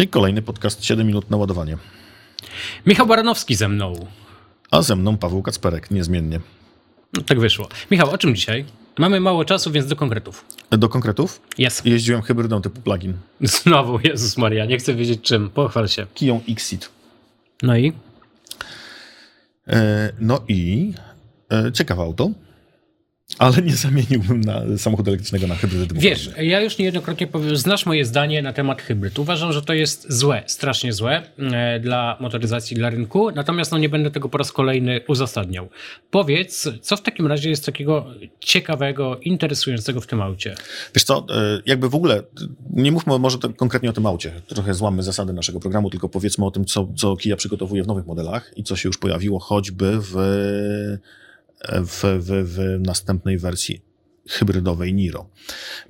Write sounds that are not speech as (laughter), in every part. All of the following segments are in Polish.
I kolejny podcast 7 minut na ładowanie. Michał Baranowski ze mną. A ze mną Paweł Kacperek, niezmiennie. No, tak wyszło. Michał, o czym dzisiaj? Mamy mało czasu, więc do konkretów. Do konkretów? Jest. Jeździłem hybrydą typu plugin. Znowu, Jezus Maria, nie chcę wiedzieć czym. Pochwal się. Kiją Xit. No i? E, no i e, ciekawe auto, ale nie zamieniłbym na samochodu elektrycznego na hybrydę typu Wiesz, ja już niejednokrotnie powiem, znasz moje zdanie na temat hybryd. Uważam, że to jest złe, strasznie złe e, dla motoryzacji, dla rynku, natomiast no, nie będę tego po raz kolejny uzasadniał. Powiedz, co w takim razie jest takiego ciekawego, interesującego w tym aucie? Wiesz co, e, jakby w ogóle, nie mówmy może to konkretnie o tym aucie, trochę złamy zasady naszego programu, tylko powiedzmy o tym, co, co Kia przygotowuje w nowych modelach i co się już pojawiło choćby w, w, w, w następnej wersji hybrydowej Niro.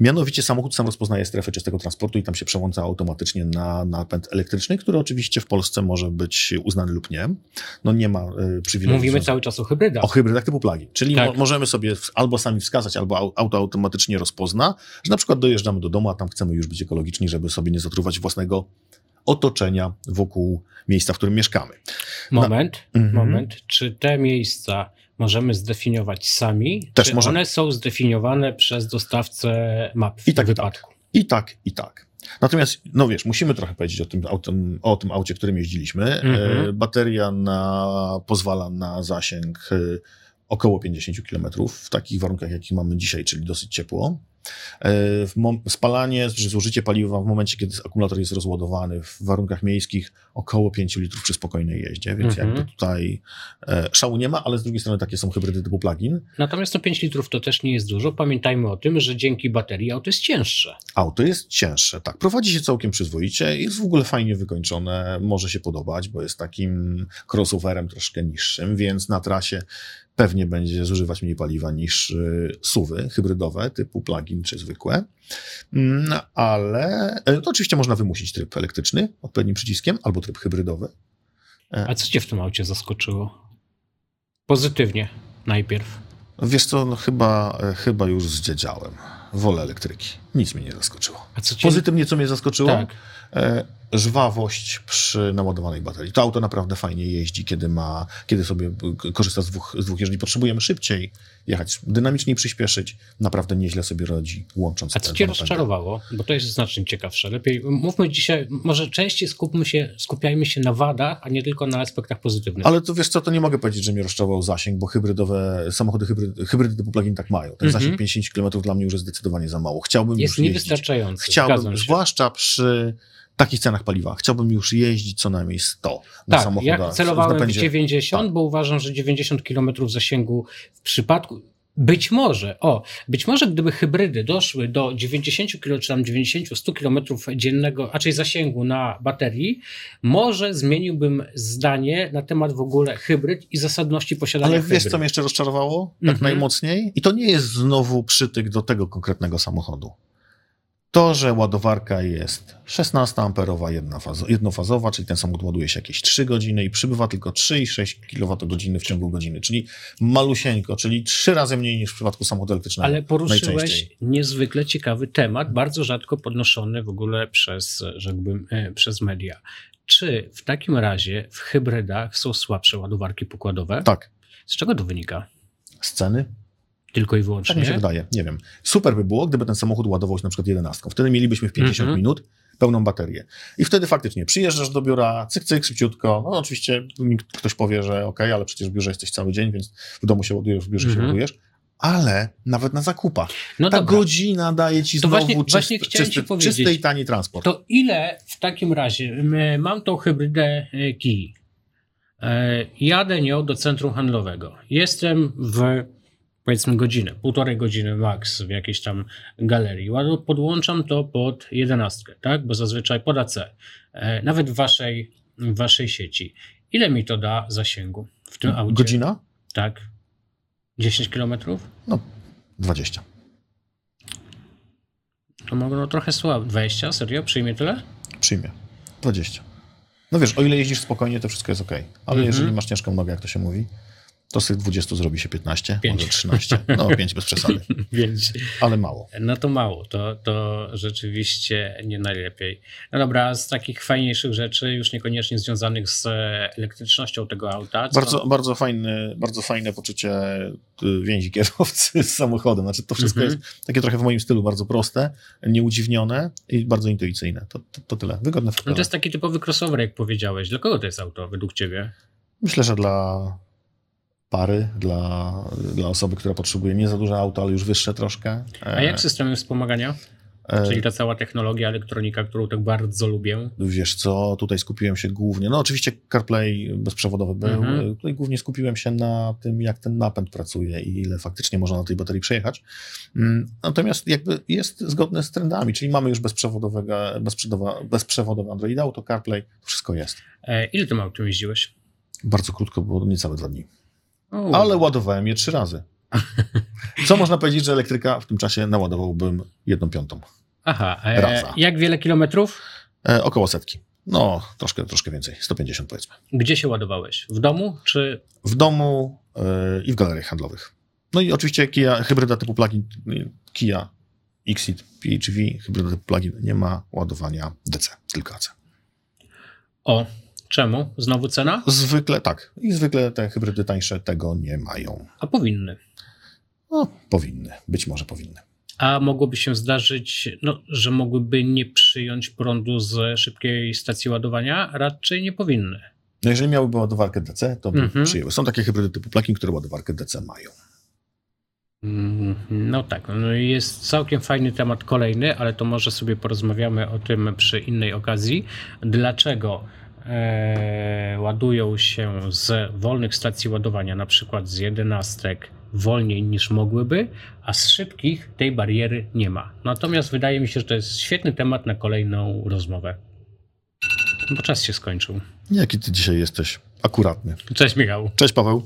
Mianowicie samochód sam rozpoznaje strefę czystego transportu i tam się przełącza automatycznie na napęd elektryczny, który oczywiście w Polsce może być uznany lub nie. No nie ma y, przywileju. Mówimy związanych- cały czas o hybrydach. o hybrydach typu plugin. Czyli Tak. mo- możemy sobie albo sami wskazać, albo au- auto automatycznie rozpozna, że na przykład dojeżdżamy do domu, a tam chcemy już być ekologiczni, żeby sobie nie zatruwać własnego otoczenia wokół miejsca, w którym mieszkamy. Moment, Mhm. moment. Czy te miejsca możemy zdefiniować sami? Też czy możemy. one są zdefiniowane przez dostawcę map w I tak, tym i tak. wypadku? I tak, i tak. Natomiast, no wiesz, musimy trochę powiedzieć o tym, autem, o tym aucie, którym jeździliśmy. Mhm. E, bateria na, pozwala na zasięg e, około 50 km w takich warunkach, jakich mamy dzisiaj, czyli dosyć ciepło. E, spalanie, czy zużycie paliwa w momencie, kiedy akumulator jest rozładowany w warunkach miejskich około 5 litrów przy spokojnej jeździe, więc Mhm. jakby tutaj e, szału nie ma, ale z drugiej strony takie są hybrydy typu plug-in. Natomiast to 5 litrów to też nie jest dużo. Pamiętajmy o tym, że dzięki baterii auto jest cięższe. Auto jest cięższe, tak. Prowadzi się całkiem przyzwoicie, jest w ogóle fajnie wykończone, może się podobać, bo jest takim crossoverem troszkę niższym, więc na trasie pewnie będzie zużywać mniej paliwa niż y, suwy hybrydowe typu plug-in czy zwykłe. Mm, ale e, to oczywiście można wymusić tryb elektryczny odpowiednim przyciskiem albo tryb hybrydowy. A co cię w tym aucie zaskoczyło? Pozytywnie najpierw. Wiesz co, no chyba, e, chyba już zdziedziałem. Wolę elektryki. Nic mnie nie zaskoczyło. A co cię... Pozytywnie, co mnie zaskoczyło? Tak. E, żwawość przy naładowanej baterii. To auto naprawdę fajnie jeździ, kiedy ma, kiedy sobie k- korzysta z dwóch, z dwóch jeżeli potrzebujemy szybciej jechać, dynamiczniej przyspieszyć, naprawdę nieźle sobie radzi, łącząc A co cię rozczarowało? Bo to jest znacznie ciekawsze. Lepiej mówmy dzisiaj, może częściej skupmy się, skupiajmy się na wadach, a nie tylko na aspektach pozytywnych. Ale to wiesz co, to nie mogę powiedzieć, że mnie rozczarował zasięg, bo hybrydowe, samochody hybrydy, hybrydy typu plug-in tak mają. Ten Mhm. zasięg 50 km dla mnie już jest zdecydowanie za mało. Chciałbym jest już niewystarczający. Chciałbym, zwłaszcza przy takich cenach paliwa, chciałbym już jeździć co najmniej 100 na Tak, samochodach. ja celowałem w napędzie- 90, tak. bo uważam, że 90 km zasięgu w przypadku. Być może, o, być może gdyby hybrydy doszły do 90 km, czy tam 90-100 km dziennego, raczej zasięgu na baterii, może zmieniłbym zdanie na temat w ogóle hybryd i zasadności posiadania Ale wiesz, co mnie jeszcze rozczarowało? Tak Mhm. najmocniej? I to nie jest znowu przytyk do tego konkretnego samochodu. To, że ładowarka jest 16-amperowa jednofazo- jednofazowa, czyli ten samochód ładuje się jakieś 3 godziny i przybywa tylko 3,6 kWh w ciągu godziny, czyli malusieńko, czyli trzy razy mniej niż w przypadku samochodu elektrycznego. Ale poruszyłeś niezwykle ciekawy temat, bardzo rzadko podnoszony w ogóle przez, rzekłbym, e, przez media. Czy w takim razie w hybrydach są słabsze ładowarki pokładowe? Tak. Z czego to wynika? Sceny? Tylko i Tak mi się wyłącznie? wydaje, nie wiem. Super by było, gdyby ten samochód ładował się na przykład 11. Wtedy mielibyśmy w 50 Mhm. minut pełną baterię. I wtedy faktycznie przyjeżdżasz do biura, cyk, cyk, szybciutko. No oczywiście mi ktoś powie, że ok, ale przecież w biurze jesteś cały dzień, więc w domu się ładujesz, w biurze się Mhm. ładujesz. Ale nawet na zakupach. No Ta dobra. godzina daje ci To znowu właśnie- czysty, właśnie chciałem czysty, ci powiedzieć. czysty i tani transport. To ile w takim razie, mam tą hybrydę e, Kii, E, jadę nią do centrum handlowego, jestem w powiedzmy godzinę, półtorej godziny max w jakiejś tam galerii, podłączam to pod jedenastkę, tak, bo zazwyczaj pod AC, E, nawet w waszej, w waszej sieci. Ile mi to da zasięgu w tym aucie? Godzina? Tak. 10 kilometrów? No, 20. To mogę no trochę słabo. 20? Serio? Przyjmie tyle? Przyjmie. 20. No wiesz, o ile jeździsz spokojnie, to wszystko jest ok. Ale Mhm. jeżeli masz ciężką nogę, jak to się mówi, To z tych 20 zrobi się 15, Pięć. może 13. No, (laughs) 5 bez przesady, Więc ale mało. no to mało, to, to rzeczywiście nie najlepiej. No dobra, z takich fajniejszych rzeczy, już niekoniecznie związanych z elektrycznością tego auta. Co... Bardzo, bardzo, fajny, bardzo fajne poczucie y, więzi kierowcy z samochodem. Znaczy, to wszystko Mhm. jest takie trochę w moim stylu bardzo proste, nieudziwnione i bardzo intuicyjne. To, to, to tyle. Wygodne No to jest taki typowy crossover, jak powiedziałeś. Dla kogo to jest auto według ciebie? Myślę, że dla pary, dla, dla osoby, która potrzebuje nie za duże auto, ale już wyższe troszkę. A jak systemy wspomagania? E, Czyli ta cała technologia, elektronika, którą tak bardzo lubię. Wiesz co, tutaj skupiłem się głównie, no oczywiście CarPlay bezprzewodowy był, Mhm. tutaj głównie skupiłem się na tym, jak ten napęd pracuje i ile faktycznie można na tej baterii przejechać. Mm, Natomiast jakby jest zgodne z trendami, czyli mamy już bezprzewodowego, bezprzewodowe, bezprzewodowe Android Auto, CarPlay, to wszystko jest. E, ile tym autem jeździłeś? Bardzo krótko, bo niecałe dwa dni. Ale ładowałem je trzy razy. Co można powiedzieć, że elektryka w tym czasie naładowałbym jedną piątą. Aha, e, raza. jak wiele kilometrów? E, około setki. No, troszkę, troszkę więcej, 150 powiedzmy. Gdzie się ładowałeś? W domu czy w domu e, i w galeriach handlowych. No i oczywiście Kia, hybryda typu plug-in, Kia Xit PHEV, hybryda typu plug-in nie ma ładowania DC, tylko AC. o? Czemu? Znowu cena? Zwykle tak. I zwykle te hybrydy tańsze tego nie mają. A powinny. No, powinny. Być może powinny. A mogłoby się zdarzyć, no, że mogłyby nie przyjąć prądu z szybkiej stacji ładowania? Raczej nie powinny. No jeżeli miałyby ładowarkę DC, to by Mhm. przyjęły. Są takie hybrydy typu plug-in, które ładowarkę DC mają. Mm, No tak, no jest całkiem fajny temat kolejny, ale to może sobie porozmawiamy o tym przy innej okazji. Dlaczego ładują się z wolnych stacji ładowania, na przykład z jedenastek, wolniej niż mogłyby, a z szybkich tej bariery nie ma. Natomiast wydaje mi się, że to jest świetny temat na kolejną rozmowę. Bo czas się skończył. Jaki ty dzisiaj jesteś akuratny. Cześć Michał. Cześć Paweł.